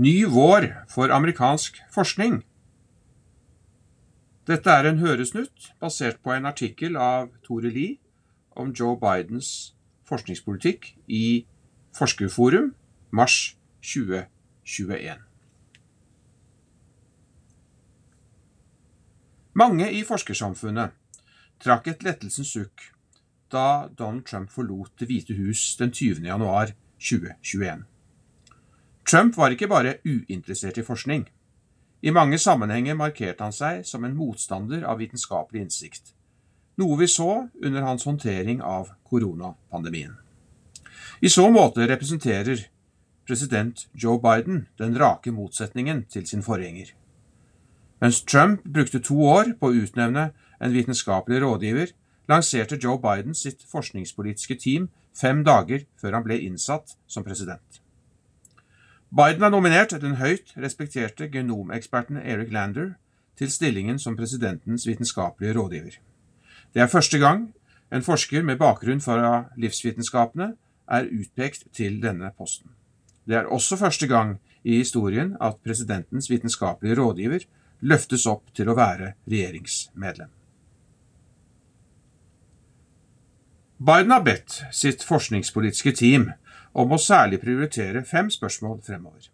Ny vår for amerikansk forskning. Dette er en høresnutt basert på en artikkel av Tore Lie om Joe Bidens forskningspolitikk i Forskerforum mars 2021. Mange i forskersamfunnet trakk et lettelsens sukk da Donald Trump forlot Det hvite hus den 20. januar 2021. Trump var ikke bare uinteressert i forskning. I mange sammenhenger markerte han seg som en motstander av vitenskapelig innsikt, noe vi så under hans håndtering av koronapandemien. I så måte representerer president Joe Biden den rake motsetningen til sin forgjenger. Mens Trump brukte to år på å utnevne en vitenskapelig rådgiver, lanserte Joe Biden sitt forskningspolitiske team fem dager før han ble innsatt som president. Biden har nominert den høyt respekterte genomeksperten Eric Lander til stillingen som presidentens vitenskapelige rådgiver. Det er første gang en forsker med bakgrunn fra livsvitenskapene er utpekt til denne posten. Det er også første gang i historien at presidentens vitenskapelige rådgiver løftes opp til å være regjeringsmedlem. Biden har bedt sitt forskningspolitiske team om å særlig prioritere fem spørsmål fremover.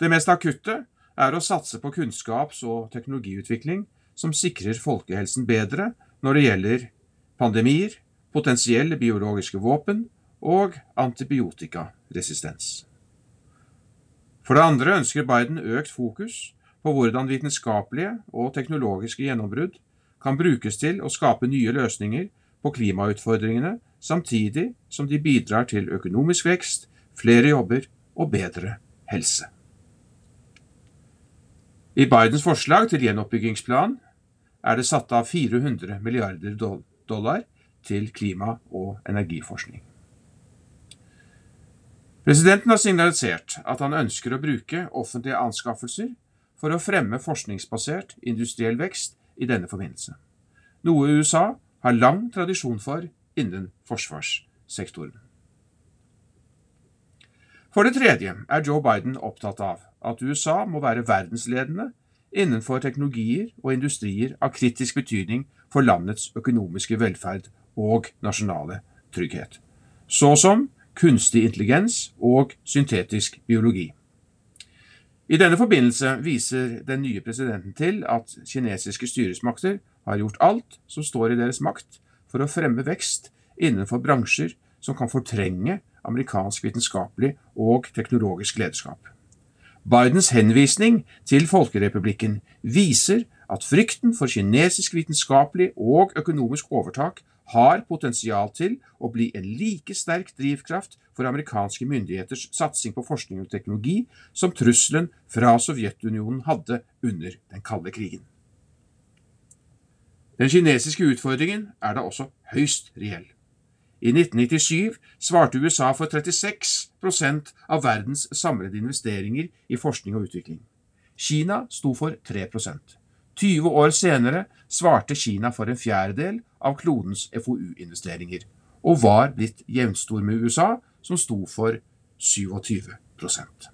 Det mest akutte er å satse på kunnskaps- og teknologiutvikling som sikrer folkehelsen bedre når det gjelder pandemier, potensielle biologiske våpen og antibiotikaresistens. For det andre ønsker Biden økt fokus på hvordan vitenskapelige og teknologiske gjennombrudd kan brukes til å skape nye løsninger på klimautfordringene samtidig som de bidrar til økonomisk vekst, flere jobber og bedre helse. I Bidens forslag til gjenoppbyggingsplan er det satt av 400 milliarder dollar til klima- og energiforskning. Presidenten har signalisert at han ønsker å bruke offentlige anskaffelser for å fremme forskningsbasert industriell vekst i denne forbindelse, noe USA har lang tradisjon for innen forsvarssektoren. For det tredje er Joe Biden opptatt av at USA må være verdensledende innenfor teknologier og industrier av kritisk betydning for landets økonomiske velferd og nasjonale trygghet, så som kunstig intelligens og syntetisk biologi. I denne forbindelse viser den nye presidenten til at kinesiske styresmakter har gjort alt som står i deres makt for å fremme vekst innenfor bransjer som kan fortrenge amerikansk vitenskapelig og teknologisk lederskap. Bidens henvisning til Folkerepublikken viser at frykten for kinesisk vitenskapelig og økonomisk overtak har potensial til å bli en like sterk drivkraft for amerikanske myndigheters satsing på forskning og teknologi som trusselen fra Sovjetunionen hadde under den kalde krigen. Den kinesiske utfordringen er da også høyst reell. I 1997 svarte USA for 36% av verdens samlede investeringer i forskning og utvikling. Kina sto for 3% 20 år senere svarte Kina for en fjerdedel av klodens FoU-investeringer, og var blitt jevnstor med USA, som sto for 27%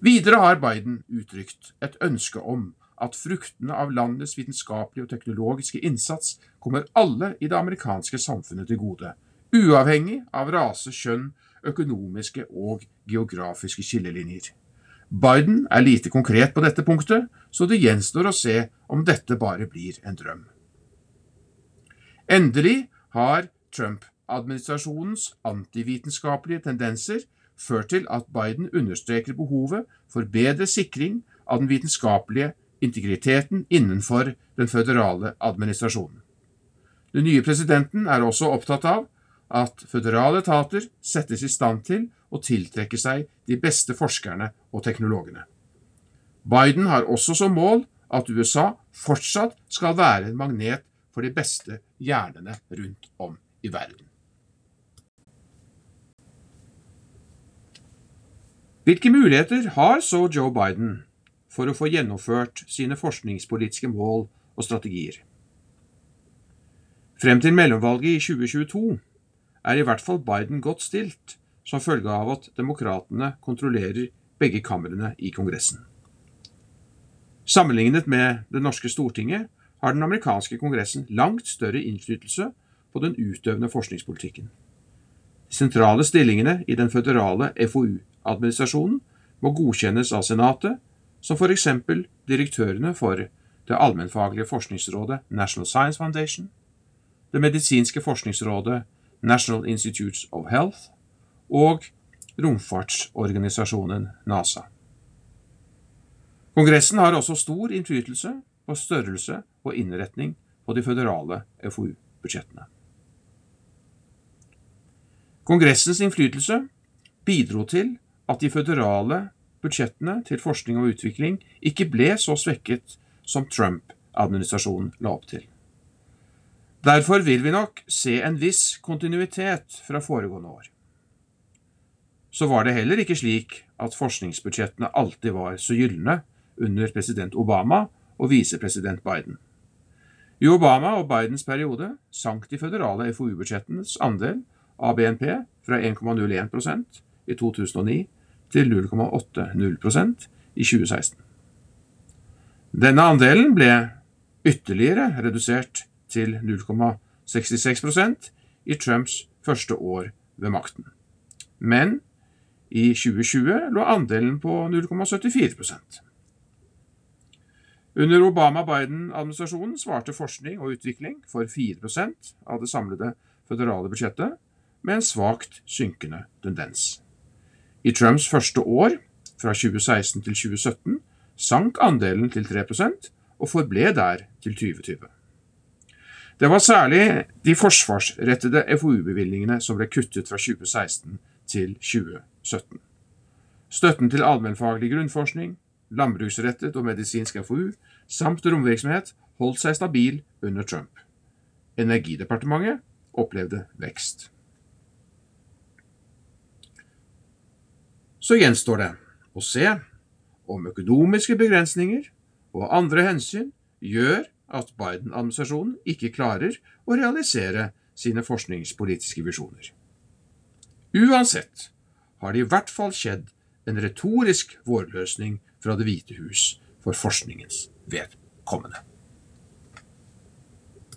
Videre har Biden uttrykt et ønske om at fruktene av landets vitenskapelige og teknologiske innsats kommer alle i det amerikanske samfunnet til gode, uavhengig av rase, kjønn, økonomiske og geografiske skillelinjer. Biden er lite konkret på dette punktet, så det gjenstår å se om dette bare blir en drøm. Endelig har Trump-administrasjonens antivitenskapelige tendenser ført til at Biden understreker behovet for bedre sikring av den vitenskapelige integriteten innenfor den føderale administrasjonen. Den nye presidenten er også opptatt av at føderale etater settes i stand til å tiltrekke seg de beste forskerne og teknologene. Biden har også som mål at USA fortsatt skal være en magnet for de beste hjernene rundt om i verden. Hvilke muligheter har så Joe Biden for å få gjennomført sine forskningspolitiske mål og strategier. Frem til mellomvalget i 2022 er i hvert fall Biden godt stilt, som følge av at demokratene kontrollerer begge kamrene i Kongressen. Sammenlignet med det norske Stortinget har den amerikanske kongressen langt større innflytelse på den utøvende forskningspolitikken. De sentrale stillingene i den føderale FoU-administrasjonen må godkjennes av Senatet, som eksempel direktørene for det allmennfaglige forskningsrådet National Science Foundation, det medisinske forskningsrådet National Institutes of Health og romfartsorganisasjonen NASA. Kongressen har også stor innflytelse på størrelse og innretning på de føderale FoU-budsjettene. Kongressens innflytelse bidro til at de føderale budsjettene til forskning og utvikling ikke ble så svekket som Trump-administrasjonen la opp til. Derfor vil vi nok se en viss kontinuitet fra foregående år. Så var det heller ikke slik at forskningsbudsjettene alltid var så gylne under president Obama og visepresident Biden. I Obama og Bidens periode sank de føderale FoU-budsjettenes andel av BNP fra 1,01% i 2009 til 0,80 i 2016. Denne andelen ble ytterligere redusert til 0,66% i Trumps første år ved makten. Men i 2020 lå andelen på 0,74% Under Obama-Biden-administrasjonen svarte forskning og utvikling for 4% av det samlede føderale budsjettet, med en svakt synkende tendens. I Trumps første år, fra 2016 til 2017, sank andelen til 3% og forble der til 2020. Det var særlig de forsvarsrettede FoU-bevilgningene som ble kuttet fra 2016 til 2017. Støtten til allmennfaglig grunnforskning, landbruksrettet og medisinsk FoU samt romvirksomhet holdt seg stabil under Trump. Energidepartementet opplevde vekst. Så gjenstår det å se om økonomiske begrensninger og andre hensyn gjør at Biden-administrasjonen ikke klarer å realisere sine forskningspolitiske visjoner. Uansett har det i hvert fall skjedd en retorisk vårløsning fra Det hvite hus for forskningens vedkommende.